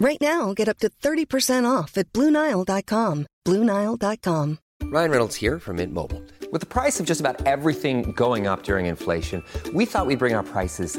Right now, get up to 30% off at BlueNile.com. BlueNile.com. Ryan Reynolds here from Mint Mobile. With the price of just about everything going up during inflation, we thought we'd bring our prices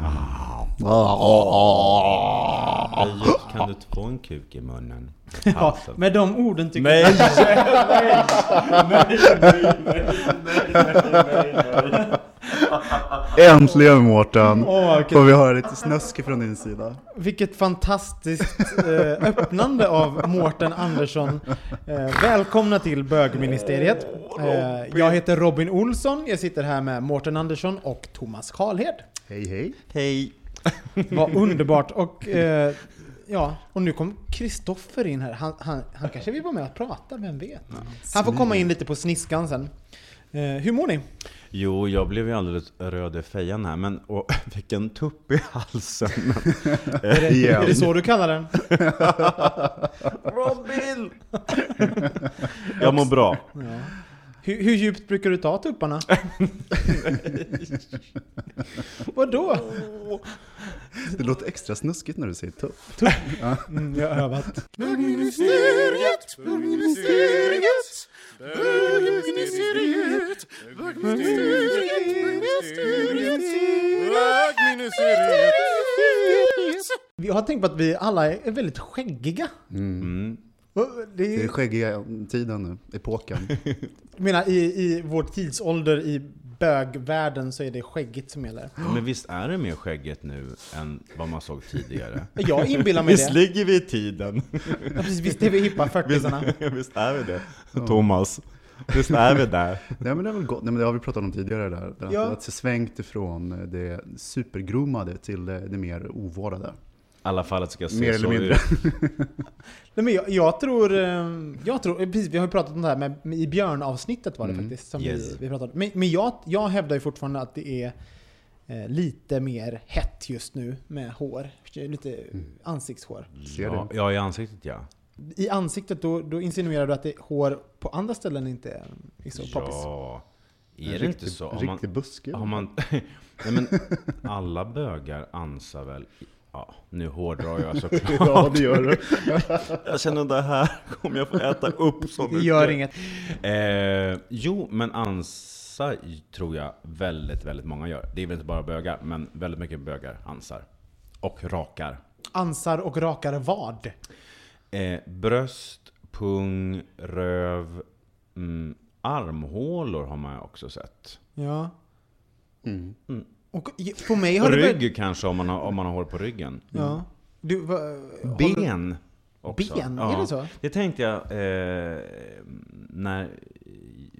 Kan du få en kuk i munnen? Ja, med de orden tycker Nej. jag... Nej, nej, nej, nej, nej, nej. Äntligen Mårten! Åh, vilket- Får vi höra lite snusk från din sida? Vilket fantastiskt eh, öppnande av Mårten Andersson. Eh, välkomna till bögministeriet. Eh, jag heter Robin Olsson, jag sitter här med Mårten Andersson och Thomas Karlhed. Hej hej! Hej. Vad underbart. Och, eh, ja, och nu kom Kristoffer in här. Han, han, han kanske vill vara med och prata, vem vet? Han får komma in lite på sniskan sen. Eh, hur mår ni? Jo, jag blev ju alldeles röd i fejan här, men och fick en tupp i halsen. Är det, är det så du kallar den? Robin! jag mår bra. Hur, hur djupt brukar du ta tupparna? Vadå? Det låter extra snuskigt när du säger tupp. Mm, jag har övat. Bögministeriet, bögministeriet, bögministeriet, bögministeriet. Jag har tänkt på att vi alla är väldigt skäggiga. Mm. Det Det är är, skäggiga tiden nu, epoken. jag menar, i, i vår tidsålder i bögvärlden så är det skäggigt som gäller. Men visst är det mer skägget nu än vad man såg tidigare? Jag inbillar mig Visst det. ligger vi i tiden? Ja, precis, visst är vi hippa 40 Visst är vi det? Thomas, visst är vi där? Nej men det är väl gott, Nej, men det har vi pratat om tidigare där. Att, Ja. att se svängt ifrån det supergroomade till det, det mer ovårdade. Alla fall att det ska se Mer så eller mindre. ut. Nej, men jag, jag tror, eh, jag tror, eh, precis, vi har ju pratat om det här med, med i björnavsnittet var det Mm. faktiskt. Som Yes. vi, vi pratade om. Men, men jag, jag hävdar ju fortfarande att det är eh, lite mer hett just nu med hår. Lite ansiktshår. Ser Ja, du? ja, i ansiktet ja. I ansiktet då, då insinuerar du att det hår på andra ställen inte är, så poppis. Ja, En är det inte så? Har man, riktig buske. har man, nej men alla bögar ansar väl, ja nu hårdrar jag såklart. ja, det gör du. Jag känner det här kommer jag få äta upp så mycket. gör inget. Eh, jo, men ansa tror jag väldigt, väldigt många gör. Det är väl inte bara bögar, men väldigt mycket bögar ansar. Och rakar. Ansar och rakar vad? Eh, bröst, pung, röv, mm, armhålor har man också sett. Ja. Mm. Och på mig har det Rygg börjat- kanske om man har, om man har hår på ryggen. Ja. Du, va, Ben också. Ben, är det så? Det tänkte jag eh, när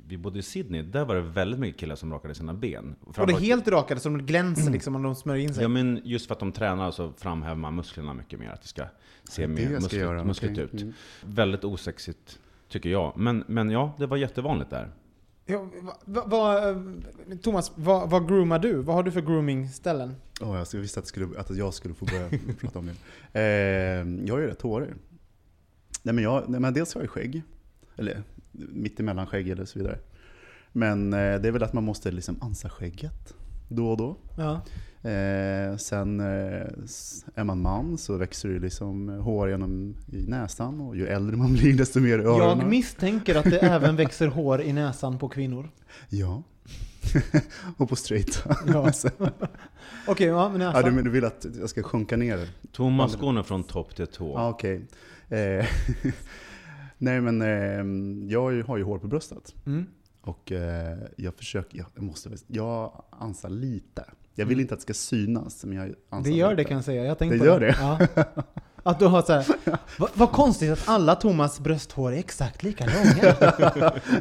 vi bodde i Sydney. Där var det väldigt mycket killar som rakade sina ben. Och det helt rakade som det glänser liksom om de smörjer in sig. Ja men just för att de tränar så framhäver man musklerna mycket mer. Att det ska se Det mer ska muskligt, göra, muskligt okej. ut. Mm. Väldigt osexigt tycker jag. Men, men ja, det var jättevanligt där. Ja, va, va, Thomas, vad, vad groomar du? Vad har du för groomingställen? Åh, jag visste att, skulle, att jag skulle få börja prata om det. Eh, jag är ju rätt hårig. Nej, men jag, nej, men dels har jag skägg. Eller mittemellan skägg eller så vidare. Men eh, det är väl att man måste liksom ansa skägget då och då. Ja. Eh, sen eh, är man man så växer det liksom hår genom i näsan och ju äldre man blir desto mer i öronen. Jag misstänker att det även växer hår i näsan på kvinnor. Ja. och på straighta. Ja. Okej, ja men ja, näsan. du, du vill att jag ska sjunka ner? Thomas går nu från topp till tå. Ja, okej. Eh, Nej men eh, jag har ju- hår på bröstet. Mm. Och eh, jag försöker, jag, måste, jag ansar lite. Jag vill inte att det ska synas, men jag Det gör det kan jag säga. Jag tänkte Det gör det? Ja. Att du har så här, vad, vad konstigt att alla Thomas brösthår är exakt lika långa.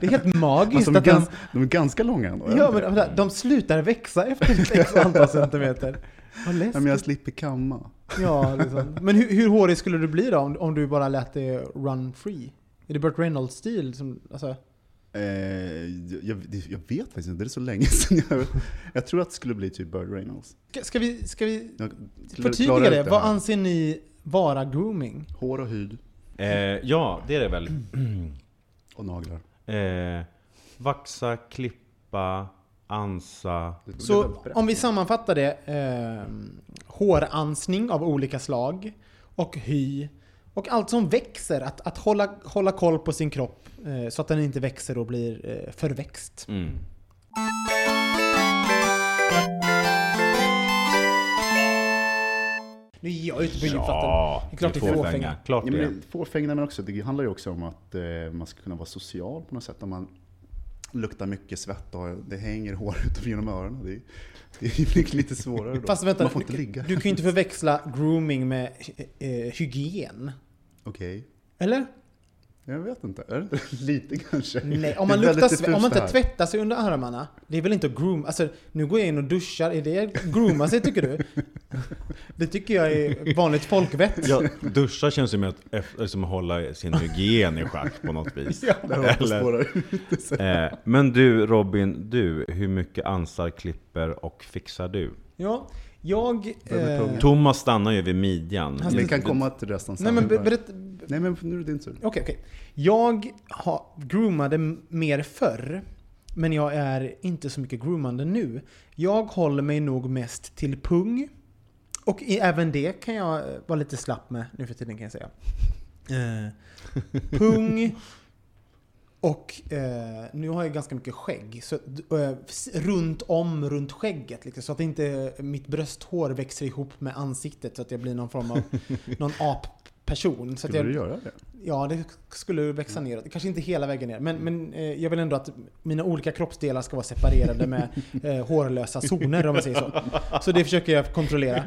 Det är helt magiskt Alltså, de, är att de, gans, de är ganska långa ändå. ja, de men, det? vänta, de slutar växa efter ett x antal centimeter. Vad Ja, men jag läskigt. slipper kamma. Ja, liksom. Men hur, hur hårig skulle du bli då om, om du bara lät det run free? Är det Burt Reynolds-stil? Som, alltså, Eh, jag, det- jag vet faktiskt inte, det är så länge sedan. Jag, jag tror att det skulle bli typ Bird Reynolds. ska, ska vi, ska vi Jag förtydliga det? ut Vad anser ni vara grooming? Hår och hud Eh, ja, det är det väl. och naglar. Eh, vaxa, klippa, ansa. Det- det Så om vi sammanfattar det. Eh, håransning av olika slag. Och hy. Och allt som växer. Att, att hålla, hålla koll på sin kropp. Eh, så att den inte växer och blir eh, förväxt. Mm. Nu är jag ute på djupt. Ja, Det är klart det är fåfänga. Klart Ja, men fåfänga, men också, det handlar ju också om att eh, man ska kunna vara social på något sätt. Om man luktar mycket svett och det hänger hår ut genom öronen. Det är, det är lite svårare då. Fast vänta, man får inte du, ligga. du kan ju inte förväxla grooming med eh, hygien. Okej. Eller? Jag vet inte. Är det inte lite kanske? Nej, om man, luktar, om man inte tvättar sig under armarna, det är väl inte att groom... Alltså, nu går jag in och duschar, är det att grooma sig tycker du? Det tycker jag är vanligt folkvett. Ja, duscha känns ju med att liksom, hålla sin hygien i schack på något vis. På Eller- spårar. Eh, men du Robin, du, hur mycket ansar, klipper och fixar du? Ja, jag... Eh. Thomas stannar ju vid midjan. Vi kan komma till resten nej men sen. berätta... Nej men nu är det din tur. Okej, okej. Jag har, groomade mer förr, men jag är inte så mycket groomande nu. Jag håller mig nog mest till pung. Och i, även det kan jag vara lite slapp med nu för tiden kan jag säga. Eh, pung. Och eh, nu har jag ganska mycket skägg. Så, eh, runt om runt skägget. Liksom, så att inte mitt brösthår växer ihop med ansiktet. Så att jag blir någon form av någon apperson. Så att Skulle jag, du göra det? Ja, det skulle växa ner. Kanske inte hela vägen ner. Men, men eh, jag vill ändå att mina olika kroppsdelar ska vara separerade med eh, hårlösa zoner om man säger så. Så det försöker jag kontrollera.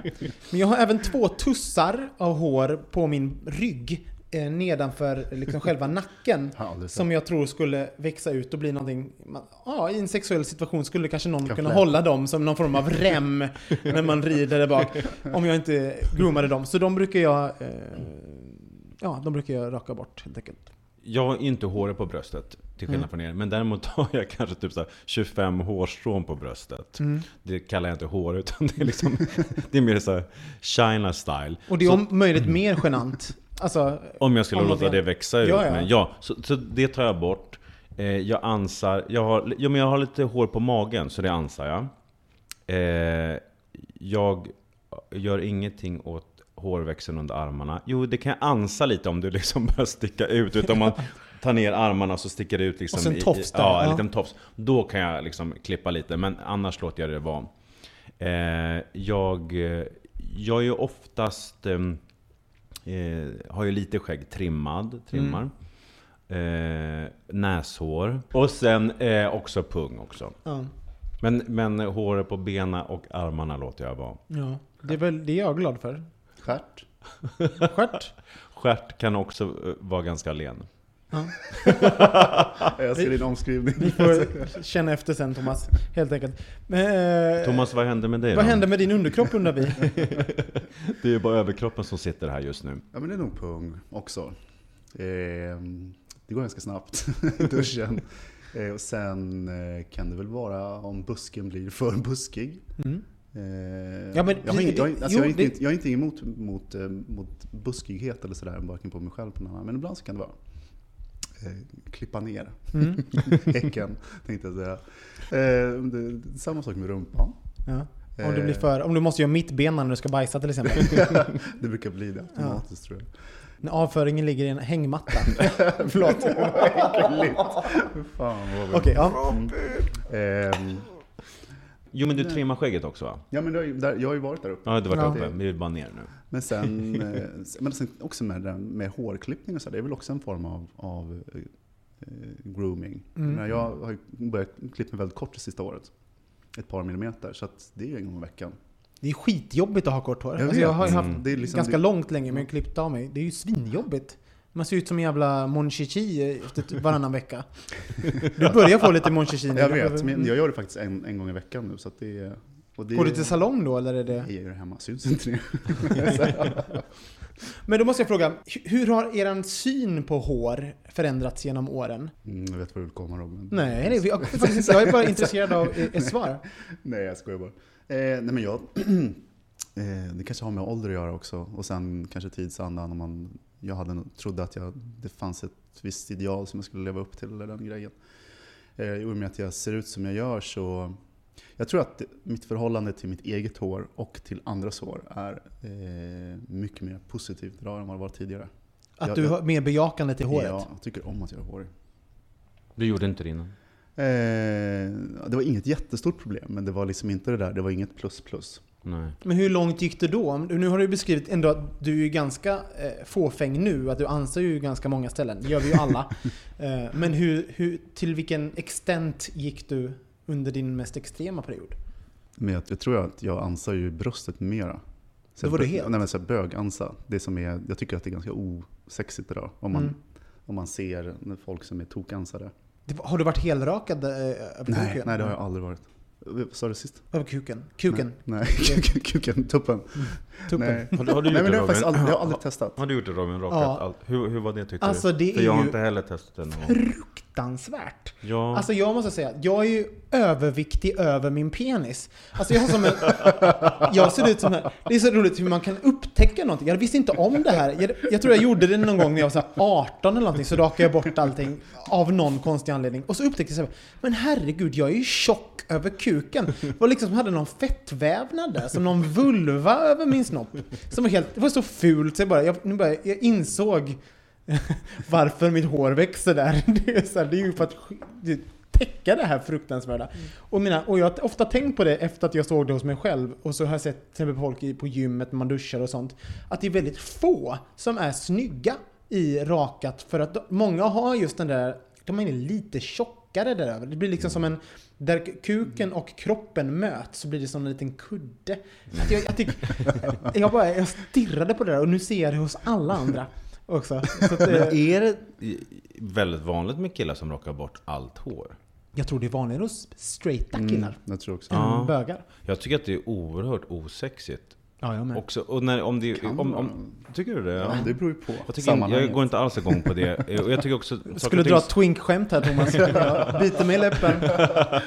Men jag har även två tussar av hår på min rygg. Eh, nedanför liksom själva nacken. Sett. Som jag tror skulle växa ut och bli någonting... man- Ja, i en sexuell situation skulle kanske någon Kan kunna hålla dem som någon form av rem när man rider där bak. Om jag inte groomade dem. Så de brukar jag... Eh, ja, de brukar jag raka bort helt enkelt. Jag har inte håret på bröstet, till skillnad Mm. från er. Men däremot har jag kanske typ så här 25 hårstrån på bröstet. Mm. Det kallar jag inte hår, utan det är liksom... det är mer så här China style. Och det är Så- om möjligt mer genant. Alltså, Om jag skulle Om låta det växa ut. Ja, ja. Men ja, så, så det tar jag bort. Eh, jag ansar, jag har, ja, men jag har lite hår på magen, så det ansar jag. Eh, jag gör ingenting åt hårväxten under armarna. Jo, det kan jag ansa lite om du liksom börjar sticka ut. Utan man tar ner armarna så sticker det ut liksom Och så en i- i- tofs där, Ja, en liten tofs. Då kan jag liksom klippa lite, men annars låter jag det vara. Eh, jag, jag är ju oftast... ehm, Eh, har ju lite skägg trimmad, trimmar. Eh, näshår. Och sen eh, också pung också. ja, Men, men håret på benen och armarna låter jag vara. ja. Det är väl det jag är glad för. Stjärt? Stjärt. Stjärt kan också eh, vara ganska len. Ja. Jag ser din omskrivning. Vi får känna efter sen Thomas, helt enkelt. Men, eh, Thomas, vad händer med dig vad då? hände med din underkropp undrar vi? Det är ju bara överkroppen som sitter här just nu. Ja men det är nog pung också. Eh, det går ganska snabbt duschen. Eh, och sen eh, kan det väl vara om busken blir för buskig. Mm. Eh, Ja, men jag, har inget, jag, har- alltså, jo, jag, har inte, det- jag har inte emot mot, mot buskighet eller sådär, varken på mig själv eller på någon annan. Men ibland så kan det vara. Eh, klippa ner Mm. häcken, tänkte jag säga. Eh, det, samma sak med rumpan. Ja. Om, du blir för, om du måste göra mittbena när du ska bajsa till exempel. Det brukar bli det automatiskt tror jag. När avföringen ligger i en hängmatta. Förlåt, var äckligt. Fan vad Okej, ja. Ehm, Jo men du trimmar skägget också va? Ja men ju, där, jag har ju varit där uppe. Ja, du har varit Ja. uppe. Vi är bara ner nu. Men sen, eh, men sen också med, med hårklippning och så, det är väl också en form av, av grooming. Mm. Men jag har börjat klippa mig väldigt kort det sista året. Ett par millimeter, så att det är ju en gång i veckan. Det är skitjobbigt att ha kort hår. Jag Alltså jag har ju haft Mm. Det är liksom- ganska det- långt länge men jag klippt av mig. Det är ju svinjobbigt. Man ser ut som en jävla Mon Chichi efter varannan vecka. Du börjar få lite Mon Chichi nu. Jag vet, men jag gör det faktiskt en, en gång i veckan nu. Så att det, och det Går du till salong då eller är det? Jag gör det hemma, syns inte det? Men då måste jag fråga, hu- hur har er syn på hår förändrats genom åren? Mm, jag vet var du vill komma Robin. Nej, det, jag, faktiskt, jag är bara intresserad av ett ett svar. Nej, jag skojar bara. Eh, nej, men jag, eh, det kanske har med ålder att göra också. Och sen kanske tidsandan. Om man, jag hade, trodde att jag, det fanns ett visst ideal som jag skulle leva upp till, eller den grejen. Eh, I och med att jag ser ut som jag gör så... Jag tror att mitt förhållande till mitt eget hår och till andras hår är eh, mycket mer positivt idag än vad det var tidigare. Att Jag- du har mer bejakande till håret. Ja, jag tycker om att göra hår. Du gjorde inte det innan? Eh, det var inget jättestort problem, men det var liksom inte det där, det var inget plus plus. Nej. Men hur långt gick du då? Nu har du beskrivit ändå att du är ganska eh, fåfäng nu, att du ansar ju ganska många ställen. Det gör vi ju alla. eh, men hur, hur, till vilken extent gick du under din mest extrema period? Men jag, jag tror att jag ansar ju bröstet mera. Så Då var du helt? Nej men så här bögansa. Det som är, jag tycker att det är ganska osexigt idag. Om man, Mm. om man ser folk som är tokansade. Det Har du varit helrakad eh, Nej, nej, det har jag aldrig varit. Vad sa du sist? Över kuken? Kuken? Nej, nej. kuken, tuppen. Tuppen? Nej. Har, du- har du Nej gjort men det har jag Robin? faktiskt aldrig, jag har aldrig testat. Har du gjort det Robin? Rakat Ja. allt? Hur, hur var det tyckte Alltså, du? det För är jag har inte heller testat det någon gång. Fruktansvärt! Ja. Alltså jag måste säga, jag är ju överviktig över min penis. Alltså jag har som en... Jag ser ut som här. Det är så roligt hur man kan upptäcka någonting. Jag visste inte om det här. Jag, jag tror jag gjorde det någon gång när jag var så här 18 eller någonting, så rakade jag bort allting av någon konstig anledning. Och så upptäckte jag så här, men herregud, jag är ju tjock över kuken. Det var liksom som hade någon fettvävnad där, som någon vulva över min snopp. Som var helt, det var så fult så jag bara, jag, nu bara, jag insåg varför mitt hår växer där. Det är, så här, det är ju för att det- täcka det här fruktansvärda. Och, mina, och jag har ofta tänkt på det efter att jag såg det hos mig själv. Och så har jag sett till exempel folk i- på gymmet när man duschar och sånt. Att det är väldigt få som är snygga i rakat. För att många har just den där, de är lite tjockare där över. Det blir liksom som en, där kuken och kroppen möts så blir det som en liten kudde. Att jag, jag, tyck, jag, bara, jag stirrade på det där och nu ser jag det hos alla andra också. Så att, eh, Men är det väldigt vanligt med killar som rakar bort allt hår? jag tror det är vanligare hos straighta killar Mm, jag tror också. än Ja. bögar. Jag tycker att det är oerhört osexigt. Ja, jag med. Också, och när, om det, Kan om, om, tycker du det? Ja, det beror ju på Jag, tycker, jag går inte alls igång på det. Och jag tycker också... saker Skulle och dra ting- ett twink-skämt här Thomas. Biter mig i läppen.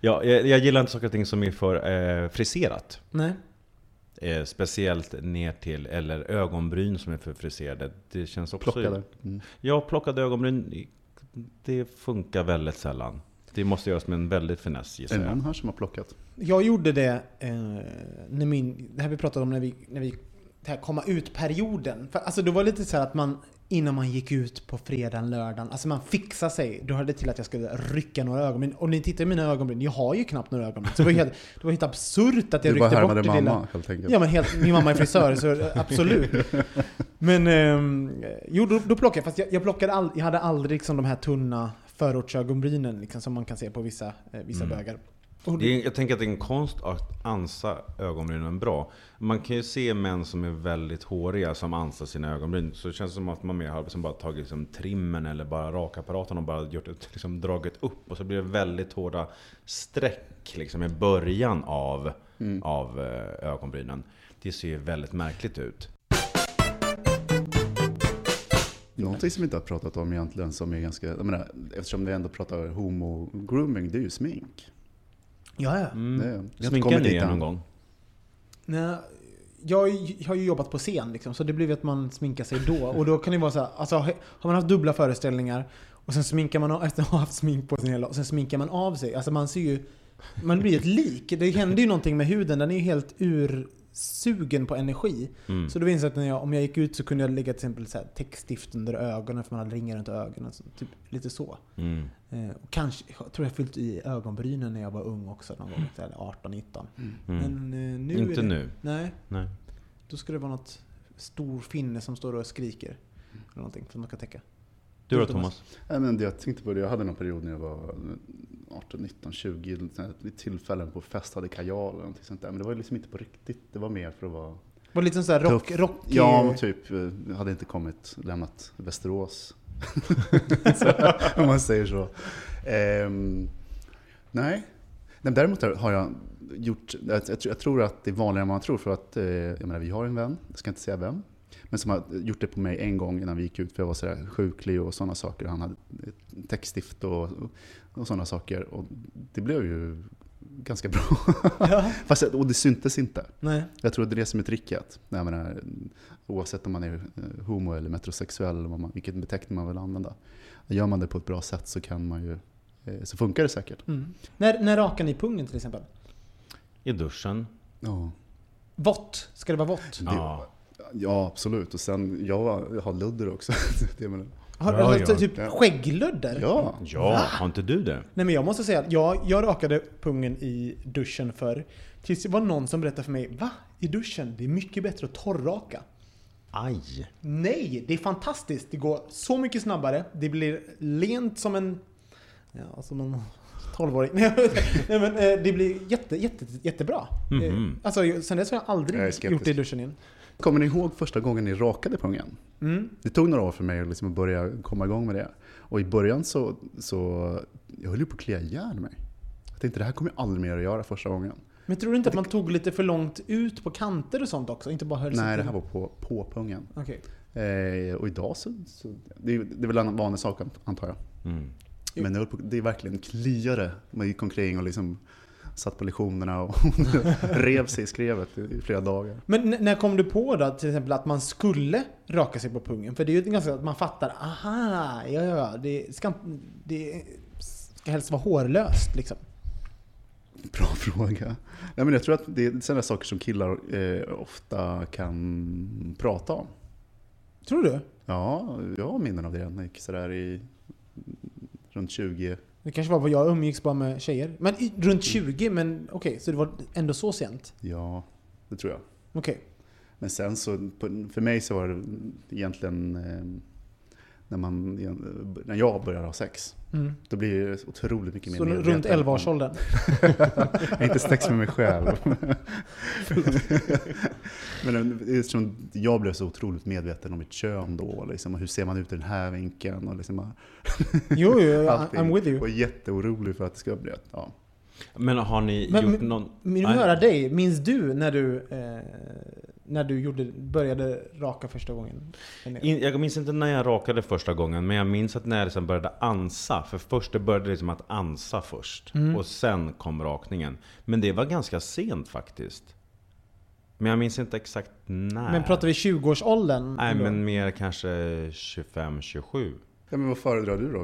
Ja, jag, jag gillar inte saker och ting som är för eh, friserat. Nej. Eh, speciellt ner till, eller ögonbryn som är för friserade. Det känns också... Plockade. Mm. Ja, plockade ögonbryn, det funkar väldigt sällan. Det måste göras med en väldigt finess Är gissar det någon jag. här som har plockat? Jag gjorde det eh, när min, det här vi pratade om när vi, när vi det här komma ut-perioden. För alltså det var lite så här att man innan man gick ut på fredagen, lördagen, alltså man fixar sig. Då hörde det till att jag skulle rycka några ögonbryn. Och ni tittar i mina ögonbryn, jag har ju knappt några ögonbryn. Så det var helt, det var helt absurt att jag Du bara ryckte bort härmade det mamma lilla. helt enkelt. Ja men helt, min mamma är frisör så eh, absolut. Men ehm, jo, då, då plockade jag. Fast jag, jag plockade all, jag hade aldrig liksom de här tunna förortsögonbrynen liksom, som man kan se på vissa, eh, vissa Mm. bögar. Är, jag tänker att det är en konst att ansa ögonbrynen bra. Man kan ju se män som är väldigt håriga som ansar sina ögonbryn. Så det känns som att man mer har liksom bara tagit liksom trimmen eller bara rakapparaten och bara gjort ett, liksom dragit upp. Och så blir det väldigt hårda streck liksom i början av, av eh, ögonbrynen. Det ser ju väldigt märkligt ut. Någonting som vi inte har pratat om egentligen som är ganska, jag menar, eftersom vi ändå pratar homo-grooming, det är ju smink. Ja, ja. Det, inte Sminkar ni er någon gång? Nej, jag har ju jobbat på scen liksom, så det blir ju att man sminkar sig då. Och då kan det vara så här, alltså, har man haft dubbla föreställningar och sen sminkar man av, efter att ha haft smink på sig hela och sen sminkar man av sig. Alltså man ser ju, man blir ett lik. Det händer ju någonting med huden, den är ju helt ursugen på energi. Mm. Så då minns jag att när jag, om jag gick ut så kunde jag lägga till exempel så här täckstift under ögonen för man hade ringar runt ögonen. Så typ lite så. Mm. Eh, och kanske, jag tror jag fyllt i ögonbrynen när jag var ung också någon gång. Eller 18-19. Mm. Men eh, nu är Inte det, nu. Nej, Nej. då ska det vara något stor finne som står och skriker. Eller någonting för att man ska täcka. Du då Thomas? Nej, men det jag tänkte på det, jag hade någon period när jag var 18, 19, 20, så här, vid tillfällen på fest, hade kajal någonting sånt där. Men det var liksom inte på riktigt, det var mer för att vara Var lite sån rock, tuff. rock Ja, men typ, eh, hade inte kommit, lämnat Västerås. om man säger så. Ehm, nej. Nej, däremot har jag gjort, jag, jag, tror- jag tror att det är vanligare än man tror för att, eh, jag menar vi har en vän, jag ska inte säga vem, men som har gjort det på mig en gång innan vi gick ut för jag var sådär sjuklig och sådana saker. Han hade ett täckstift och, och sådana saker och det blev ju ganska bra. Fast, och det syntes inte. Nej. Jag tror att det är det som är tricket. Jag menar, oavsett om man är eh, homo eller metrosexuell, eller vad man, vilken beteckning man vill använda. Gör man det på ett bra sätt så, kan man ju, eh, så funkar det säkert. Mm. När, när rakar ni pungen till exempel? I duschen? Ja, Vått? Ska det vara vått? det, Ja. Ja absolut. Och sen, jag har ludder också. Det menar- Har, Ja, alltså, ja. Typ skägglödder? ja, Ja, har inte du det? Nej men jag måste säga att jag, jag rakade pungen i duschen för Tills det var någon som berättade för mig Va? I duschen? Det är mycket bättre att torrraka. Aj! Nej, det är fantastiskt. Det går så mycket snabbare. Det blir lent som en... Ja, som en 12-åring. Nej nej, men eh, det blir jätte, jätte, jättebra. Mhm. Eh, Alltså sen dess har jag aldrig Jag gjort det i duschen igen. Kommer ni ihåg första gången ni rakade pungen? Mm. Det tog några år för mig att liksom börja komma igång med det. Och i början så, så jag höll ju på att klia ihjäl mig. Jag tänkte det här kommer jag aldrig mer att göra första gången. Men tror du inte att man tog lite för långt ut på kanter och sånt också? Inte bara höll sig Nej, det här var på, på pungen. Okej. Eh, och idag så, så det, är, det är väl en vanlig sak antar jag. Mm. Men jag det är verkligen kliade. Man gick omkring och liksom satt på lektionerna och rev sig i skrevet i flera dagar. Men när kom du på då till exempel att man skulle raka sig på pungen? För det är ju ganska att man fattar, aha, ja ja, ja, det ska, det ska helst vara hårlöst liksom. Bra fråga. Nej, men jag tror att det är sådana saker som killar eh, ofta kan prata om. Tror du? Ja, jag har minnen av det när jag gick sådär i runt 20. Det kanske var vad jag umgicks bara med tjejer. Men i, runt 20, men okej, så det var ändå så sent? Ja, det tror jag. Okej. Men sen så, på- för mig så var det egentligen eh, när, man, när jag började ha sex. Mm. Då blir det otroligt mycket mer Så medveten runt om- 11-årsåldern? Jag har inte sex med mig själv. Men eftersom jag blev så otroligt medveten om mitt kön då, liksom, och hur ser man ut i den här vinkeln? Och liksom, Jo, jo. I'm with you. Och jätteorolig för att det ska bli... Ja. Men har ni Men- gjort men- någon... Min Nej. höra dig, minns du när du, eh, när du gjorde, började raka första gången? In, jag minns inte när jag rakade första gången, men jag minns att när jag liksom började ansa. För först det började liksom att ansa först. Mm. Och sen kom rakningen. Men det var ganska sent faktiskt. Men jag minns inte exakt när. Men pratar vi 20-årsåldern? Nej, men mer kanske 25-27. Ja, men vad föredrar du då?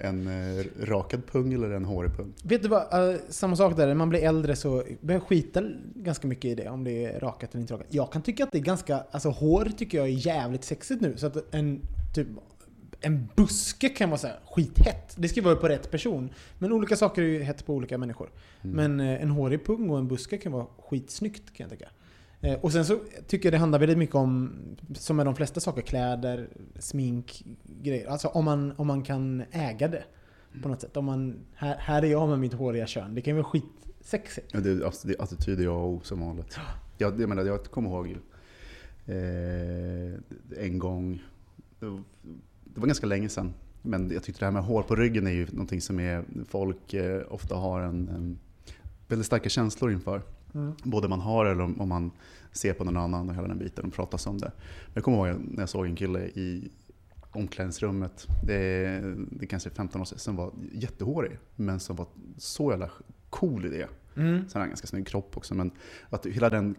En eh, rakad pung eller en hårig pung? Vet du vad? eh, samma sak där. När man blir äldre så börjar jag skita ganska mycket i det. Om det är rakat eller inte rakat. Jag kan tycka att det är ganska... Alltså hår tycker jag är jävligt sexigt nu. Så att en typ... En buske kan vara så här skithett. Det ska vara på rätt person. Men olika saker är ju hett på olika människor. Men eh, en hårig pung och en buske kan vara skitsnyggt kan jag tycka. Eh, Och sen så tycker jag det handlar väldigt mycket om, som med de flesta saker, kläder, smink, grejer. Alltså om man, om man kan äga det. På något sätt. Om man, här, här är jag med mitt håriga kön. Det kan ju vara skitsexigt. Ja, det, alltså, det är attityd är A och som vanligt. Jag, jag, menar, jag kommer ihåg eh, en gång, det var, det var ganska länge sedan, men jag tyckte det här med hår på ryggen är ju någonting som är, folk eh, ofta har en, en väldigt starka känslor inför. Både man har eller om, om man ser på någon annan och hela den biten och pratas om det. Men jag kommer ihåg när jag såg en kille i omklädningsrummet, det, är- det är kanske 15 år sedan, som var jättehårig, men som var så jävla cool i det. Mm. Sen har han ganska snygg kropp också, men att hela den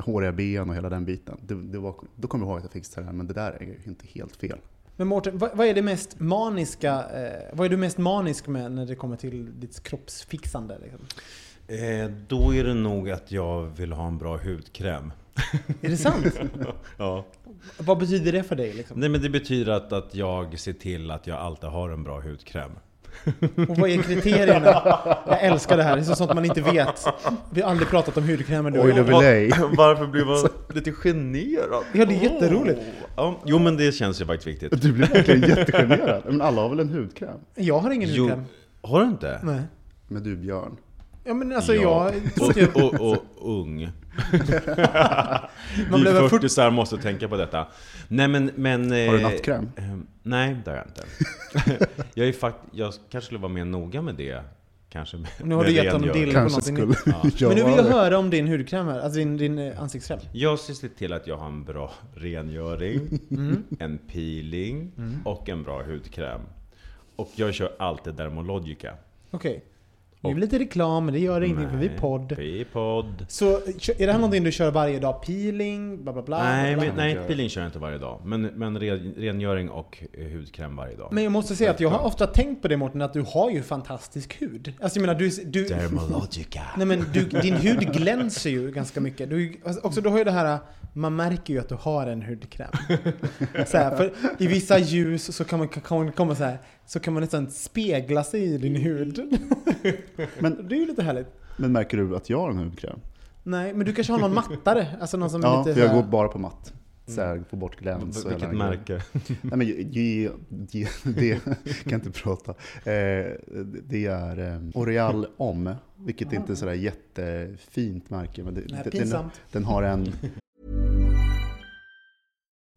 håriga ben och hela den biten, det, det var, då kommer jag ihåg att jag fick så här, men det där är ju inte helt fel. Men Mårten, vad, vad är det mest maniska, eh, vad är du mest manisk med när det kommer till ditt kroppsfixande? Liksom? Eh, då är det nog att jag vill ha en bra hudkräm. Är det sant? Ja. vad betyder det för dig? Liksom? Nej men det betyder att, att jag ser till att jag alltid har en bra hudkräm. Och vad är kriterierna? Jag älskar det här, det är sånt man inte vet. Vi har aldrig pratat om hudkrämer du jag. of Olay. Varför blir man lite generad? Ja, det är jätteroligt. Ja, jo men det känns ju faktiskt viktigt. Du blir verkligen jättegenerad. Men alla har väl en hudkräm? Jag har ingen Jo, hudkräm. har du inte? Nej. Men du Björn. Ja men alltså Ja. jag... Och, och, och ung. Man Vi blev väl 40 så måste tänka på detta. Nej men... men Har du eh, nattkräm? eh, nej, det har jag inte. jag, är fakt, jag kanske skulle vara mer noga med det. Kanske med, Nu har med du gett honom dill på någonting. skulle Ja. Men nu vill jag höra om din hudkräm här, alltså din, din eh, ansiktskräm. Jag ska se till att jag har en bra rengöring, Mm. en peeling och en bra hudkräm. Och jag kör alltid Dermalogica. Okej. Nu är det lite reklam, men det gör ingenting för vi är podd. Vi är podd. Så är det här någonting du kör varje dag? Peeling, bla bla bla? Nej, bla, bla. nej peeling kör jag inte varje dag. Men, men ren, rengöring och hudkräm varje dag. Men jag måste säga att jag har ofta tänkt på det Mårten, att du har ju fantastisk hud. Alltså jag menar, du... du Dermalogica. nej men du, din hud glänser ju ganska mycket. Du, alltså, också du har ju det här, man märker ju att du har en hudkräm. Så här, för i vissa ljus så kan man, kan man komma så här, så kan man nästan spegla sig i din hud. Men- det är ju lite härligt. Men märker du att jag har en hudkräm? Nej, men du kanske har någon mattare? Alltså någon som är Ja, lite för jag går bara på matt. Så här, få bort gläns och Vilket den grejen. märke? Nej men ge, ge, det kan inte prata. Eh, det är eh, Oreal Om, vilket inte är sådär jättefint märke. Men det, Nej, den, pinsamt. den har en,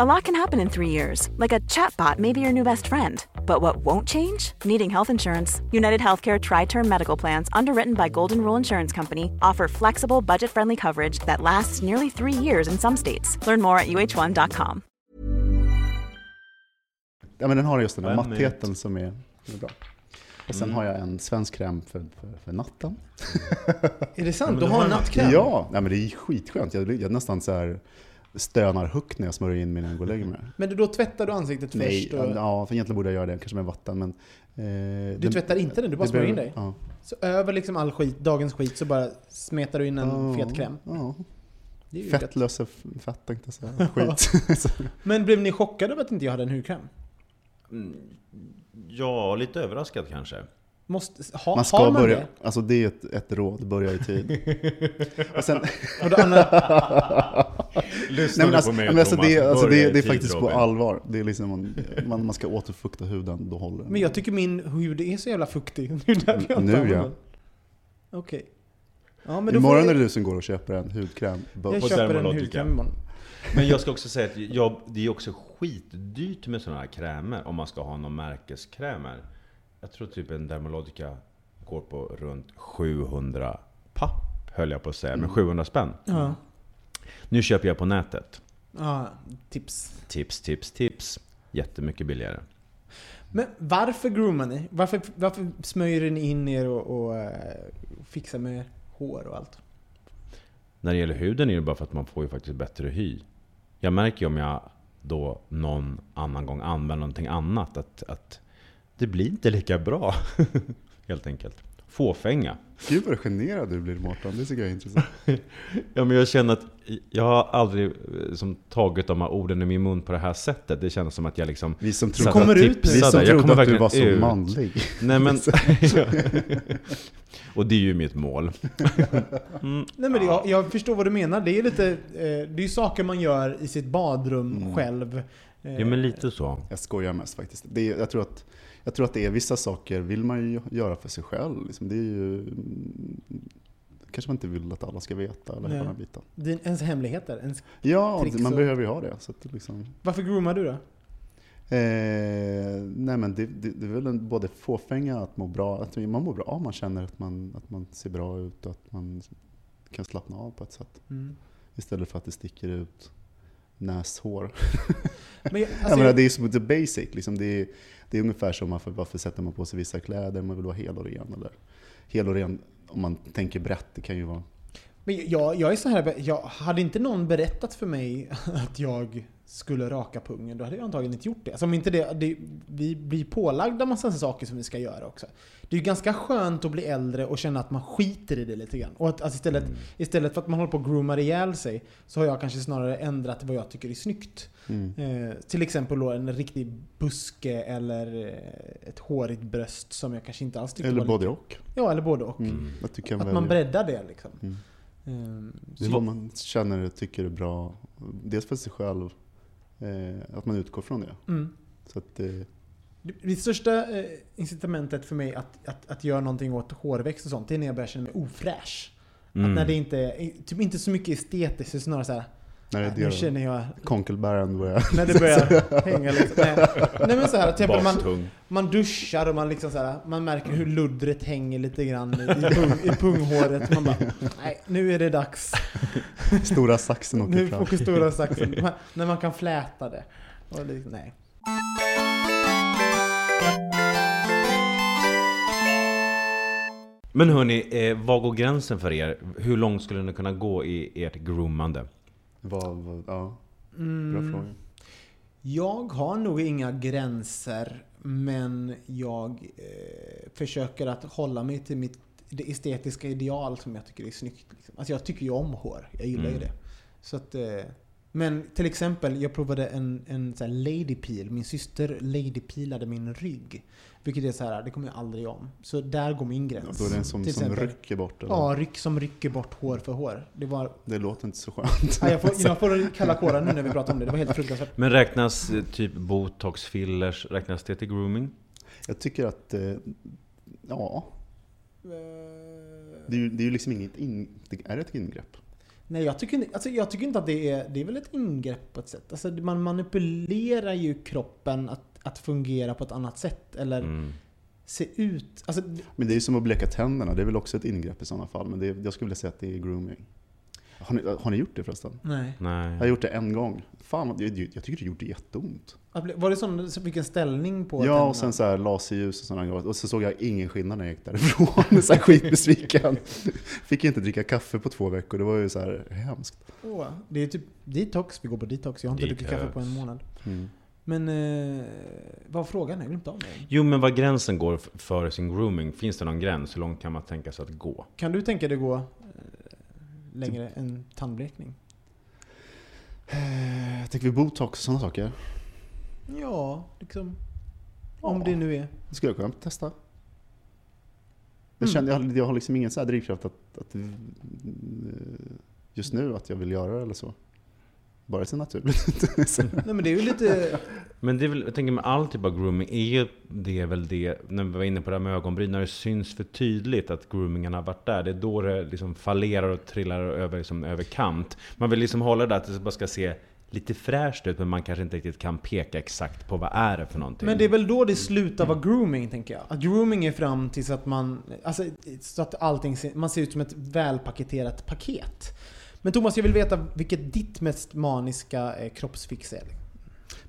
A lot can happen in three years, like a chatbot may be your new best friend. But what won't change? Needing health insurance. United Healthcare Tri Term Medical Plans, underwritten by Golden Rule Insurance Company, offer flexible, budget friendly coverage that lasts nearly three years in some states. Learn more at uh1.com. ja men den har just den här mattheten som är, som är bra. Och sen har jag en svensk kräm för, för, för natten. Är det sant? men du du har en nattkräm? Ja, nej, men det är skitskönt. Jag, jag nästan så här stönar högt när jag smörjer in mig när jag går och lägger mig. Men då tvättar du ansiktet Nej, först? Och... ja, för egentligen borde jag göra det, kanske med vatten. Men, eh, Du tvättar inte den, du bara smörjer in dig? Ja. Så över liksom all skit, dagens skit, så bara smetar du in en Ja, fet kräm? Ja. Det är ju gött. Fettlösa f- fett tänkte jag säga. Skit. Men blev ni chockade över att inte jag hade en hudkräm? Ja, lite överraskad kanske. Måste, ha, man ska man börja, det? alltså det är ett, ett råd, börja i tid. och sen, Lyssna nej, men alltså, men alltså det, alltså det, det är tid, faktiskt på Robin. allvar. Det är liksom, man, man, man ska återfukta huden, då håller den. men jag tycker min hud är så jävla fuktig. Det jag Nu, ja. Okej. Ja, men då Imorgon får är det jag, du som går och köper en hudkräm. jag på köper en hudkräm imorgon. Men jag ska också säga att jag, det är också skitdyrt med sådana här krämer om man ska ha någon märkeskrämer. Jag tror typ en Dermalogica går på runt 700 papp, höll jag på att säga, men 700 spänn. Ja. Nu köper jag på nätet. ja, tips. Tips, tips, tips. Jättemycket billigare. Men varför groomar ni? Varför, varför smörjer ni in er och, och eh, fixar med hår och allt? När det gäller huden är det bara för att man får ju faktiskt bättre hy. Jag märker ju om jag då någon annan gång använder någonting annat att, att det blir inte lika bra. Helt enkelt. Fåfänga. Gud vad generad du blir Mårten, det tycker jag är intressant. Ja, men jag känner att jag har aldrig eh, som, tagit de här orden i min mun på det här sättet. Det känns som att jag liksom... Vi som och kommer ut vi som Jag trodde kommer att du var så ut. manlig. Nej men... och det är ju mitt mål. Nej men jag, jag förstår vad du menar. Det är lite, eh, det är ju saker man gör i sitt badrum själv. Eh, Ja men lite så. Jag skojar mest faktiskt. Det är, jag tror att jag tror att det är vissa saker vill man ju göra för sig själv. Liksom. Det är ju, mm, kanske man inte vill att alla ska veta. Eller hela biten. Din, ens hemligheter? Ens, Ja, Tricks man och- behöver ju ha det. Så att liksom, varför groomar du då? Eh, nej men det, det, det är väl en, både fåfänga att må bra, att man mår bra om man känner att man, att man ser bra ut och att man kan slappna av på ett sätt. Mm. Istället för att det sticker ut näshår. Men, jag- jag alltså, menar, det är som the basic, liksom det, är, det är ungefär som varför, varför sätter man på sig vissa kläder, man vill vara hel och ren. Eller, hel och ren, om man tänker brett, det kan ju vara Men jag, jag är så här, jag hade inte någon berättat för mig att jag skulle raka pungen, då hade jag antagligen inte gjort det. Alltså om inte det, det vi blir pålagda massa saker som vi ska göra också. Det är ju ganska skönt att bli äldre och känna att man skiter i det lite grann. Och att, alltså istället, istället för att man håller på och groomar ihjäl sig, så har jag kanske snarare ändrat vad jag tycker är snyggt. mm. Eh, till exempel då en riktig buske eller eh, ett hårigt bröst som jag kanske inte alls tyckte Eller var både och. Ja, eller både och. Mm. Att, Att välja. man breddar det liksom. Mm. Eh, Det är vad man känner och tycker är bra. Dels för sig själv, att man utgår från det. mm. Så att, eh, Det, största eh, incitamentet för mig att, att, att göra någonting åt hårväxt och sånt, det är när jag börjar känna mig ofräsch. Mm. Att när det inte typ inte så mycket estetiskt, det är snarare när det är nu det känner jag, konkelbäraren börjar... när det börjar hänga liksom. Nej, Nej men såhär, till exempel man, man duschar och man liksom såhär, man märker hur luddret hänger lite grann i, pung, i punghåret. Man bara, nej nu är det dags. Stora saxen åker Nu fram. åker stora saxen. Man, när man kan fläta det. Och det nej. Men hörni, eh, vad går gränsen för er? Hur långt skulle ni kunna gå i ert groomande? Vad, vad, ja, bra Mm. fråga. Jag har nog inga gränser, men jag eh, försöker att hålla mig till mitt det estetiska ideal som jag tycker är snyggt. Liksom. Alltså jag tycker ju om hår, jag gillar ju Mm. det. Så att, eh, men till exempel, jag provade en, en här lady peel. Min syster lady peelade min rygg. Vilket är så här, det kommer jag aldrig om. Så där går min gräns. Då är det en som, som rycker bort eller? Ja, ryck som rycker bort hår för hår. Det var... Det låter inte så skönt. Ja, jag, får, jag får kalla kårar nu när vi pratar om det. Det var helt fruktansvärt. Men räknas eh, typ botox, fillers, räknas det till grooming? Jag tycker att, eh, ja, det är ju, det är ju liksom inget in, det är ett ingrepp. Nej, jag tycker, inte- alltså, jag tycker inte att det är... Det är väl ett ingrepp på ett sätt. Alltså, man manipulerar ju kroppen att, att fungera på ett annat sätt. Eller Mm. se ut... Alltså, Men det är ju som att bleka tänderna, det är väl också ett ingrepp i sådana fall. Men det, är- jag skulle vilja säga att det är grooming. Har ni, har ni gjort det förresten? nej. Jag har Nej. gjort det en gång. Fan, jag, jag tycker det gjorde jätteont. Var det sån som fick en ställning på Ja, och sen så här laserljus och sådana grejer. Och så såg jag ingen skillnad när jag gick därifrån. så här skitbesviken. Fick inte dricka kaffe på två veckor. Det var ju så här hemskt. Åh, det är typ detox. Vi går på detox. Jag har inte druckit kaffe på en månad. Mm. Men eh, vad var frågan? Jag glömt av det. Jo, men vad gränsen går för sin grooming? Finns det någon gräns? Hur långt kan man tänka sig att gå? Kan du tänka dig gå eh, längre än tandblekning? Eh, Jag tänker vi botox och sådana saker. Ja, liksom. Om Ja. det nu är. Det skulle jag kunna testa. Jag, Mm. känner, jag, har- jag har liksom ingen så här drivkraft att, att eh, just nu att jag vill göra det eller så. Bara så naturligt. Nej men det är ju lite... Men det är väl, jag tänker med all typ av grooming, är ju det väl det, när vi var inne på det här med ögonbryn, när det syns för tydligt att groomingen har varit där, det är då det liksom fallerar och trillar över, liksom, över kant. Man vill liksom hålla det där att det bara ska se lite fräscht ut, men man kanske inte riktigt kan peka exakt på vad är det för någonting. Men det är väl då det slutar vara grooming, tänker jag. Att grooming är fram tills att man... Alltså, så att allting man ser ut som ett välpaketerat paket. Men Thomas, jag vill veta vilket ditt mest maniska eh, kroppsfix är.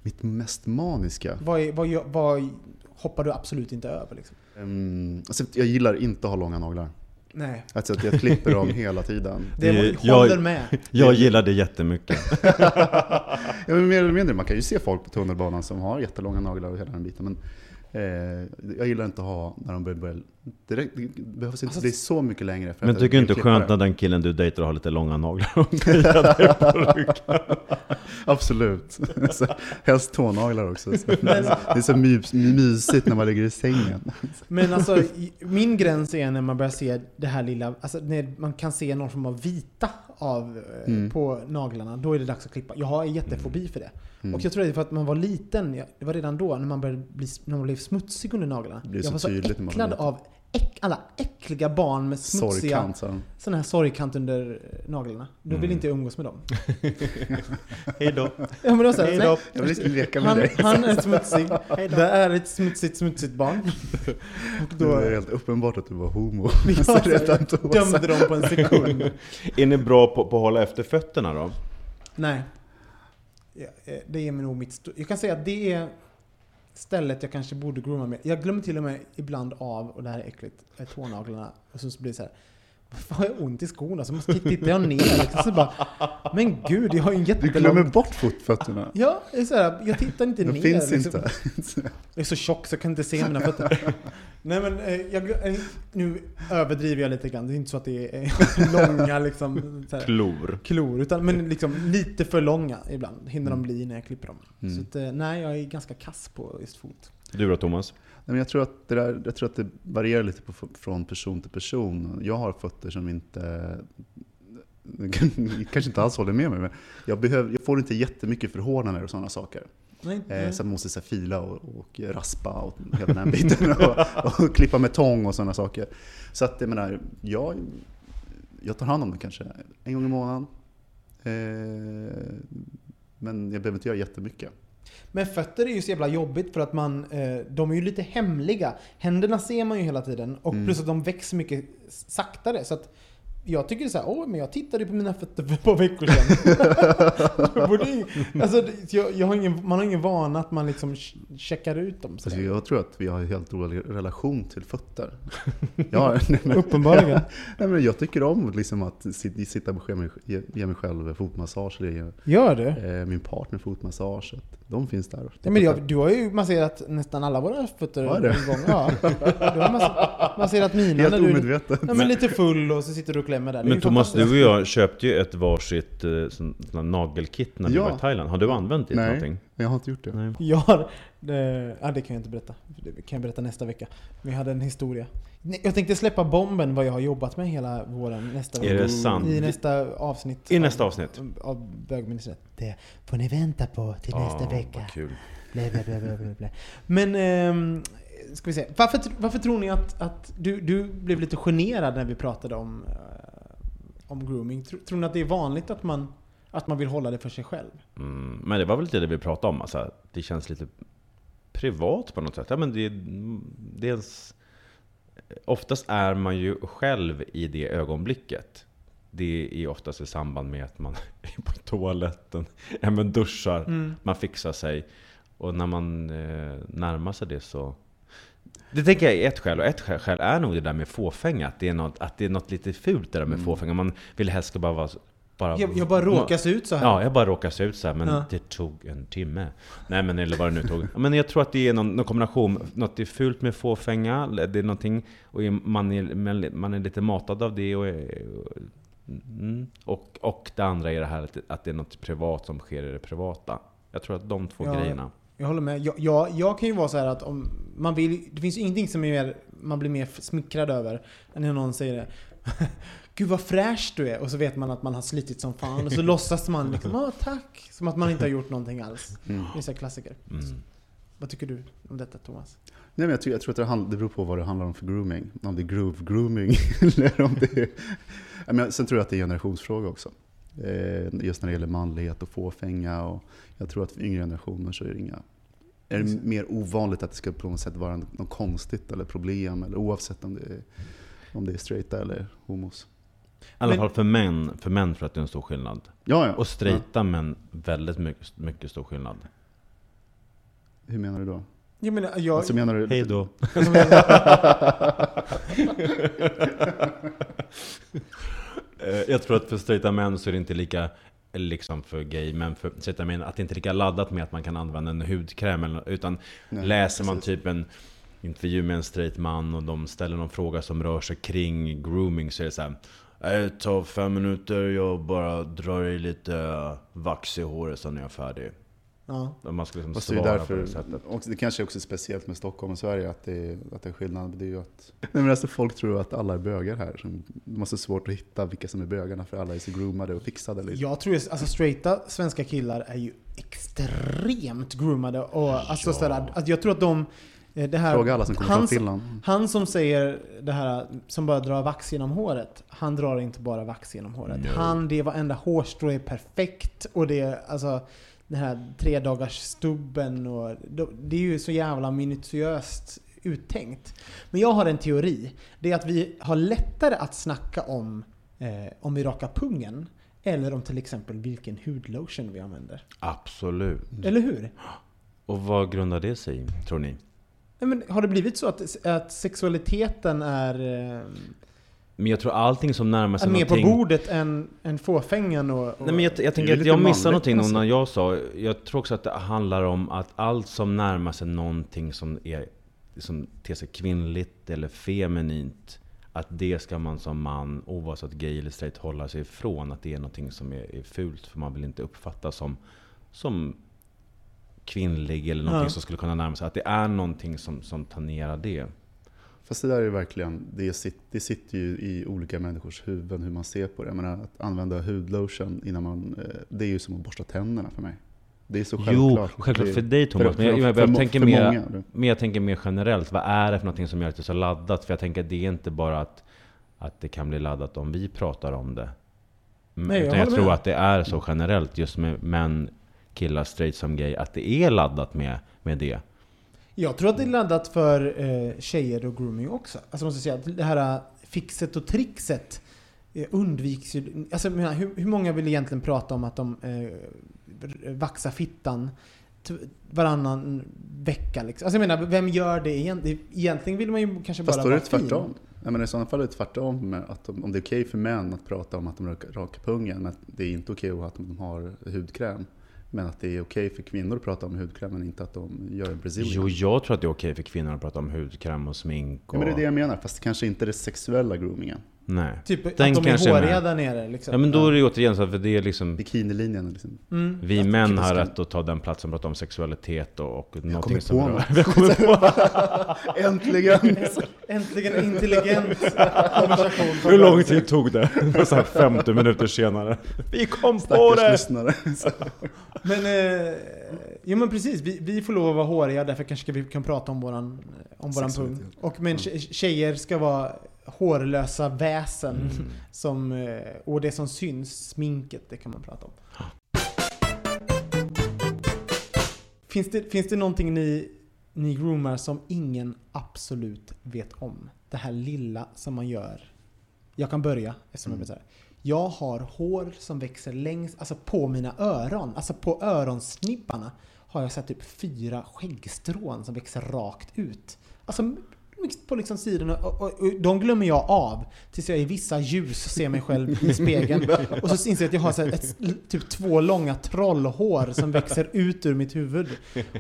Mitt mest maniska. Vad, är, vad, vad hoppar du absolut inte över liksom? Um, alltså, jag gillar inte att ha långa naglar. Nej. Alltså att jag klipper dem hela tiden. Det Det- jag håller jag- med. Jag gillar det jättemycket. Ja, men mer eller mindre, man kan ju se folk på tunnelbanan som har jättelånga naglar och hela den biten. Men eh, jag gillar inte att ha när de börjar, börjar räck- det behövs inte bli så mycket längre. För Men tycker du inte klippa skönt när den killen du dejtar har lite långa naglar och på? Absolut. Så, helst tånaglar också. Så, det är så mys, mysigt när man ligger i sängen. Men alltså, min gräns är när man börjar se det här lilla, alltså när man kan se någon form av vita av, eh, Mm. på naglarna, då är det dags att klippa. Jag har en jättefobi för det. Mm. Och jag tror det är för att man var liten, det var redan då, när man började bli, när man blev smutsig under naglarna. Jag var så äcklad av äck, alla äckliga barn med smutsiga, Sorgkant. Så. sån här sorgkant under eh, naglarna. Då vill inte jag umgås med dem. Hej då. Ja, men det var så här, Hej nej, då. Jag vill inte leka med han, dig. han är smutsig, det är ett smutsigt, smutsigt barn. Och Det då var helt uppenbart att du var homo. jag Så redan då, så- dömde dem på en sekund. Är ni bra på, på att hålla efter fötterna då? Nej. Ja, eh, Det är nog mitt... sto- Jag kan säga att det är stället jag kanske borde grooma med. Jag glömmer till och med ibland av, och det här är äckligt, eh, tånaglarna. Och så blir det så här. Varför har jag ont i skorna? Så måste tittar jag ner liksom, så bara, Men gud, jag har ju en Du jättelång... glömmer bort fotfötterna. Ja, så här, jag tittar inte De ner. finns liksom. inte. Jag är så tjock så jag kan inte se mina fötter. Nej men, eh, jag, eh, nu överdriver jag lite grann. Det är inte så att det är långa liksom, så här, Klor. klor. Utan, men liksom lite för långa ibland hinner Mm. de bli när jag klipper dem. Mm. Så att, eh, nej, jag är ganska kass på just fot. Du då Thomas? Nej, men jag, tror att det där, jag tror att det varierar lite på, från person till person. Jag har fötter som inte kanske inte alls håller med mig, men jag, behöver, jag får inte jättemycket förhårdnader och sådana saker. Nej, nej. så jag måste så fila och, och raspa och hela den här biten. och, och klippa med tång och sådana saker. Så att jag menar, jag, jag tar hand om det kanske en gång i månaden. Eh, men jag behöver inte göra jättemycket. Men fötter är ju så jävla jobbigt för att man, eh, de är ju lite hemliga. Händerna ser man ju hela tiden och Mm. plus att de växer mycket saktare. Så att jag tycker så här, åh men jag tittade på mina fötter för ett par veckor sedan. Alltså, jag, jag har ingen, man har ingen vana att man liksom ch- checkar ut dem. Så Alltså, jag tror att vi har en helt rolig relation till fötter. Jag, nej, men, Uppenbarligen. nej, men jag tycker om liksom att sit- sitta och ge mig, ge, mig själv fotmassage, eller Gör du? eh, min partner fotmassage. De finns där. Ja, men jag, du har ju masserat nästan alla våra fötter en gång. Ja. Du har mass- masserat mina Helt när du omedvetet. ja, men lite full och så sitter du och klämmer där. Det är Men Thomas, du och jag köpte ju ett varsitt eh, sån, sån nagelkit när vi Ja. var i Thailand. Har du använt det Nej, någonting? jag har inte gjort det. Nej. Jag har, det, ja, det kan jag inte berätta. Det kan jag berätta nästa vecka. Vi hade en historia. Jag tänkte släppa bomben vad jag har jobbat med hela våren nästa Är det sant? I nästa avsnitt. I nästa av, avsnitt? Av bögministeriet. Det får ni vänta på till nästa Ah, vecka. vad kul. Blä, blä, blä, blä, blä, blä. Men, ehm, ska vi se. Varför, varför tror ni att, att du, du blev lite generad när vi pratade om, eh, om grooming? Tror, tror ni att det är vanligt att man, att man vill hålla det för sig själv? Mm, men det var väl lite det vi pratade om, alltså, det känns lite privat på något sätt. Ja, men det, det är ens, oftast är man ju själv i det ögonblicket. Det är oftast i samband med att man är på toaletten, ja, men duschar, Mm. man fixar sig. Och när man eh, närmar sig det så... Det tänker jag är ett skäl, och ett skäl- skäl är nog det där med fåfänga. Att det är något, att det är något lite fult det där med Mm. fåfänga. Man vill helst ska bara vara... Bara, Jag, jag bara råkar se ut så här. Ja, jag bara råkade se ut så här, men Ja. det tog en timme. Nej men eller vad det nu tog. Men jag tror att det är någon, någon kombination. Något är fult med fåfänga, det är någonting, och man är, man är lite matad av det. Och, mm, och, och det andra är det här att det, att det är något privat som sker i det privata. Jag tror att de två Ja. grejerna. Jag håller med. Jag, jag, jag kan ju vara så här att om man vill, det finns ju ingenting som är mer, man blir mer smickrad över än när någon säger det. Gud vad fräsch du är! Och så vet man att man har slitit som fan och så låtsas man liksom Åh tack! Som att man inte har gjort någonting alls. Mm. Det är så klassiker. Mm. Vad tycker du om detta Thomas? Nej, men jag, tror, jag tror att det, handl- det beror på vad det handlar om för grooming. Om det är groove grooming eller om det är... Men sen tror jag att det är en generationsfråga också. Eh, just när det gäller manlighet och fåfänga. Och jag tror att för yngre generationer så är det inga... Är det mer ovanligt att det ska på något sätt vara något konstigt eller problem, eller oavsett om det är, om det är straighta eller homos. I alla fall för män, för män tror jag att det är en stor skillnad. Ja, ja. Och straighta män, väldigt mycket, mycket stor skillnad. Ja. Hur menar du då? Jag menar, jag... Alltså menar du... Hej då. Eh, Jag tror att för straighta män så är det inte lika, liksom för gay, men för straighta män, att det inte är lika laddat med att man kan använda en hudkräm. Eller, utan Nej, läser man precis. typ en, intervju med en straight man och de ställer någon fråga som rör sig kring grooming så är det så här. "Nej, Det tar fem minuter, jag bara drar i lite vax i håret sen är jag färdig. Ja. Man ska liksom det svara därför, på det sättet. och det kanske också är speciellt med Stockholm och Sverige att det är, att det är skillnad. Det är ju att, nej men alltså folk tror att alla är bögar här. Så de har så svårt att hitta vilka som är bögarna för alla är så groomade och fixade. Liksom. Jag tror att alltså, straighta svenska killar är ju extremt groomade. Och, alltså, sådär, att jag tror att de... eh, Det här, Fråga alla som kommer han, från Finland. Han som säger det här, som bara drar vax genom håret. Han drar inte bara vax genom håret. No. Han, det är varenda hårstrå är perfekt. Och det är alltså den här tre dagars stubben och det är ju så jävla minutiöst uttänkt. Men jag har en teori. Det är att vi har lättare att snacka om eh, om vi rakar pungen. Eller om till exempel vilken hudlotion vi använder. Absolut. Eller hur? Och vad grundar det sig i, tror ni? Nej, men har det blivit så att, att sexualiteten är, eh, Men jag tror allting som närmar är sig mer på någonting... bordet än, än fåfängan och... och Nej, men jag, jag är tänker att jag missade någonting alltså. när jag sa, jag tror också att det handlar om att allt som närmar sig någonting som är som ter sig kvinnligt eller feminint att det ska man som man, oavsett gay eller straight, hålla sig ifrån. Att det är någonting som är, är fult, för man vill inte uppfattas som, som kvinnlig eller någonting Ja. som skulle kunna närma sig. Att det är någonting som, som tangerar det. Fast det där är verkligen, det, sit, det sitter ju i olika människors huvuden hur man ser på det. Jag menar, att använda hudlotion innan man, eh, det är ju som att borsta tänderna för mig. Det är så Jo, självklart. självklart Det- för dig Thomas. för- men jag, jag, jag, må- tänker för mer, men jag tänker mer generellt. Vad är det för någonting som gör att det är så laddat? För jag tänker att det är inte bara att, att det kan bli laddat om vi pratar om det. Nej, jag Utan jag, håller tror med. att det är så generellt, just med män, killar, straight som gay, att det är laddat med, med det. Jag tror att det är laddat för eh, tjejer och grooming också. Alltså måste säga, att det här eh, fixet och trixet eh, undviks ju. Alltså hur, hur många vill egentligen prata om att de eh, vaxar fittan varannan vecka liksom? Alltså jag menar, vem gör det egentligen? Egentligen vill man ju kanske Fast bara då är vara det fin. tvärtom. Nej, men I sådana fall är det tvärtom. Att de, om det är okej för män att prata om att de rakar pungen, men att det är inte okej att de har hudkräm. Men att det är okej för kvinnor att prata om hudkräm, men inte att de gör en brazilian. Jo, jag tror att det är okej för kvinnor att prata om hudkräm och smink. Och... Ja, men det är det jag menar, fast kanske inte det sexuella groomingen. Nej. Typ Den att de kanske är håriga där nere liksom. Ja men då är det ju återigen så att för det är liksom Bikinilinjen liksom. Mm. Vi män har rätt att ta den platsen och prata om sexualitet och, och Jag någonting kommer som på rör- något. Vi kommer på Äntligen! Äntligen en intelligent konversation. på Hur lång tid tog det? Det var så här 50 minuter senare. Vi kom på Stackars det! lyssnare. Men, eh, jo men precis, vi, vi får lov att vara håriga, därför kanske vi kan prata om våran, om våran pung. Och men tje- tjejer ska vara hårlösa väsen. Som, eh, och det som syns, sminket, det kan man prata om. Finns det, finns det någonting ni, ni groomar som ingen absolut vet om? Det här lilla som man gör. Jag kan börja, eftersom jag vet så. Jag har hår som växer längst, alltså på mina öron. Alltså på öronsnibbarna har jag sett typ fyra skäggstrån som växer rakt ut. Alltså på liksom sidorna. Och, och, och de glömmer jag av tills jag i vissa ljus ser mig själv i spegeln. Och så inser jag att jag har så här ett, typ två långa trollhår som växer ut ur mitt huvud.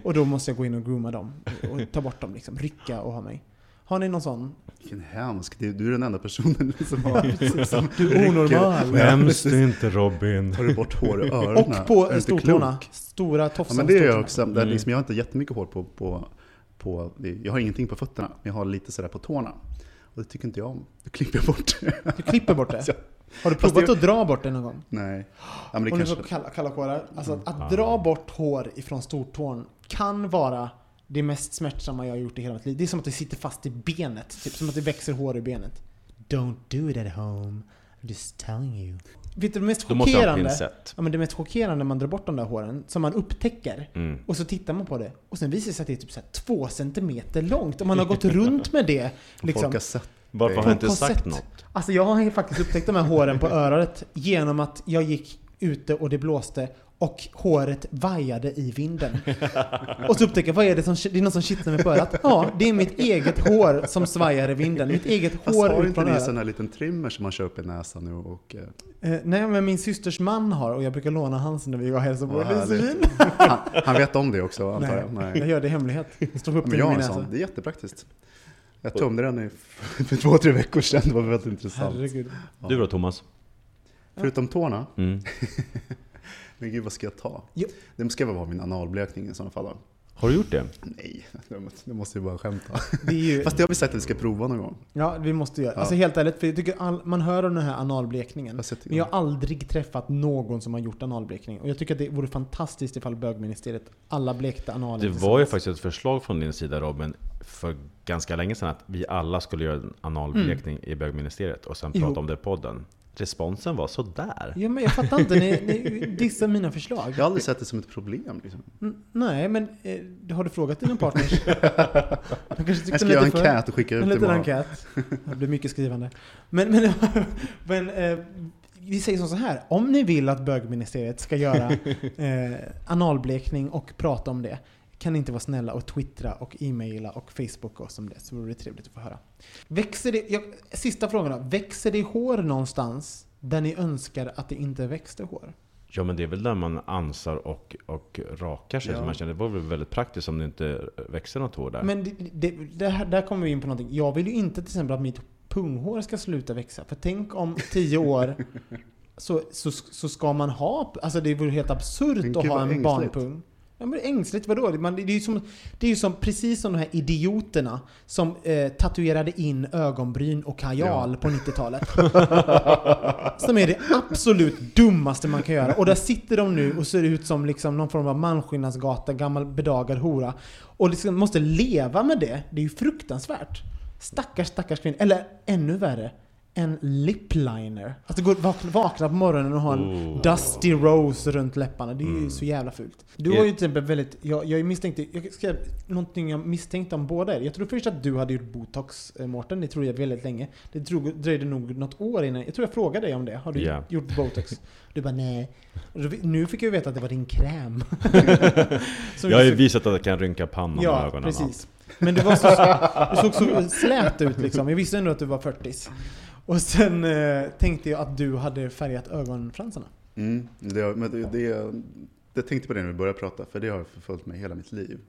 Och då måste jag gå in och grooma dem. Och ta bort dem liksom. Rycka och ha mig. Har ni någon sån? Vilken hemsk. Du du är den enda personen som har... Som Du är onormal. Skäms du inte Robin? Tar du bort hår i öronen? Och Är på stortårna. Stora Ja tofsar men det gör jag också. Det är liksom, jag har inte jättemycket hår på, på, på... Jag har ingenting på fötterna, men jag har lite sådär på tårna. Och det tycker inte jag om. Då klipper jag bort det. Du klipper bort det? Har du provat det- att dra bort det någon gång? Nej. Ja, men det Om du kanske... får kalla, kalla kårar. Alltså att, att dra bort hår ifrån stortån kan vara det mest smärtsamma jag har gjort i hela mitt liv. Det är som att det sitter fast i benet. Typ som att det växer hår i benet. Don't do it at home. I'm just telling you. Vet du det mest chockerande? Ja men det mest chockerande när man drar bort de där håren, som man upptäcker. Mm. Och så tittar man på det. Och sen visar det sig att det är typ så här två centimeter långt. Och man har gått runt med det. Liksom. Folk har sett Varför har jag inte sagt sätt. något? Alltså jag har faktiskt upptäckt de här håren på örat genom att jag gick ute och det blåste och håret vajade i vinden. Och så upptäcker jag, vad är det som, det är någon som kittlar mig på örat? Ja, det är mitt eget hår som svajar i vinden. Mitt eget Fast hår har ut inte från ni en örat. sån här liten trimmer som man kör upp i näsan nu och... eh, Eh, nej, men min systers man har och jag brukar låna hans när vi hälsar på. Han, han vet om det också antar jag? Nej, jag gör det i hemlighet. Står upp Men jag har en sån, det är jättepraktiskt. Jag tömde den i, för två, tre veckor sedan, det var väldigt intressant. Herregud. Du då Thomas? Förutom tårna, Mm. men gud vad ska jag ta? Jo. Det ska väl vara min analblekning i sådana fall då. Har du gjort det? Nej, det måste ju bara skämta. Det är ju, Fast det har vi sagt att vi ska prova någon gång. ja, vi måste göra. Ja. Alltså helt ärligt, för jag tycker all, man hör om den här analblekningen. Jag Men jag har aldrig träffat någon som har gjort analblekning. Och jag tycker att det vore fantastiskt ifall bögministeriet alla blekte analer Det var ju faktiskt ett förslag från din sida Robin, för ganska länge sedan att vi alla skulle göra en analblekning i bögministeriet och sen Jo. prata om det i podden. Responsen var sådär. Ja, men jag fattar inte, ni, ni dissar mina förslag. Jag har aldrig sett det som ett problem. Liksom. Nej, men eh, har du frågat dina partners? De kanske tyckte Jag ska göra en för- enkät och skicka ut En det liten imorgon. enkät. Det blir mycket skrivande. Men, men, men eh, vi säger som så här. Om ni vill att bögministeriet ska göra eh, analblekning och prata om det, kan ni inte vara snälla och twittra och e-maila och facebooka oss om det, så vore det trevligt att få höra. Växer det, jag, sista frågan då. Växer det hår någonstans där ni önskar att det inte växte hår? Ja men det är väl där man ansar och, och rakar sig. Ja. Så man känner, det var väl väldigt praktiskt om det inte växer något hår där. Men det, det, det här, där kommer vi in på någonting. Jag vill ju inte till exempel att mitt punghår ska sluta växa. För tänk om tio år så, så, så ska man ha... Alltså det vore helt absurt att ha en ängsligt. barnpung. Ja men ängsligt, vadå? Man, det är ju som, det är ju som, precis som de här idioterna som eh, tatuerade in ögonbryn och kajal Ja. på 90-talet. som är det absolut dummaste man kan göra. Och där sitter de nu och ser ut som liksom någon form av manskinnasgata, gammal bedagad hora. Och liksom måste leva med det. Det är ju fruktansvärt. Stackars, stackars kvinna. Eller ännu värre. En lipliner. Alltså gå, vakna, på morgonen och ha en Oh. Dusty Rose runt läpparna. Det är ju Mm. så jävla fult. Du Är- har ju till exempel väldigt... Jag, jag misstänkte... Jag skrev någonting jag misstänkte om båda er. Jag tror först att du hade gjort botox, eh, Mårten. Det tror jag väldigt länge. Det drog, dröjde nog något år innan. Jag tror jag frågade dig om det. Har du Ja. gjort botox? Du bara nej. Och Nu fick jag veta att det var din kräm. Jag har ju du- visat att jag kan rynka pannan och Ja, ögonen. precis. Men du, var så, du såg så slät ut liksom. Jag visste ändå att du var 40 och sen eh, tänkte jag att du hade färgat ögonfransarna. Mm, det, men det, det, jag tänkte på det när vi började prata, för det har förföljt mig hela mitt liv.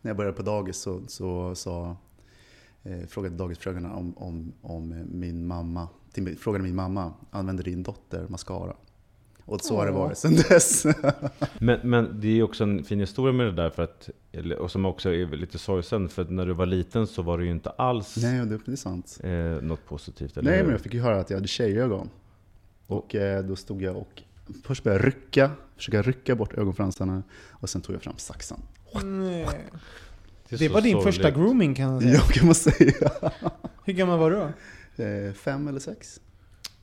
När jag började på dagis så, så så eh, frågade dagisfröknarna om, om, om min mamma, till, frågade min mamma, använder din dotter mascara? Och så har det varit sedan dess. Men, men det är ju också en fin historia med det där, för att, och som också är lite sorgsen. För att när du var liten så var det ju inte alls Nej, det, det är sant. eh, något positivt. Eller Nej, hur? men jag fick ju höra att jag hade tjejögon. Och eh, då stod jag och först började jag rycka, försöka rycka bort ögonfransarna. Och sen tog jag fram saxen. Nej. Det så var din sorgligt. första grooming kan man säga. Ja, kan man säga. Hur gammal var du då? Eh, fem eller sex.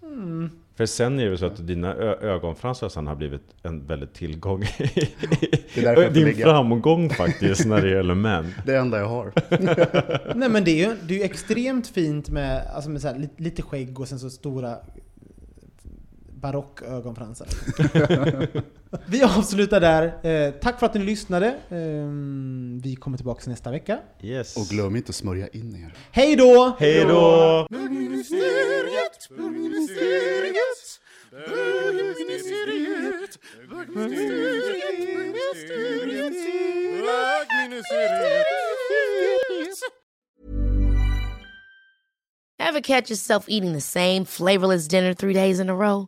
Mm. För sen är det ju så att dina ögonfransar sen har blivit en väldigt tillgång. får Din ligga. framgång faktiskt när det gäller män. Det enda jag har. Nej men det är ju det är ju extremt fint med, alltså med så här, lite, lite skägg och sen så stora barockögonfransar. vi avslutar där. Eh, tack för att ni lyssnade. Eh, vi kommer tillbaka nästa vecka. Yes. Och glöm inte att smörja in er. Hej då! Hej då! Bögministeriet, bögministeriet, bögministeriet, bögministeriet, bögministeriet, bögministeriet. Ever catch yourself eating the same flavorless dinner three days in a row?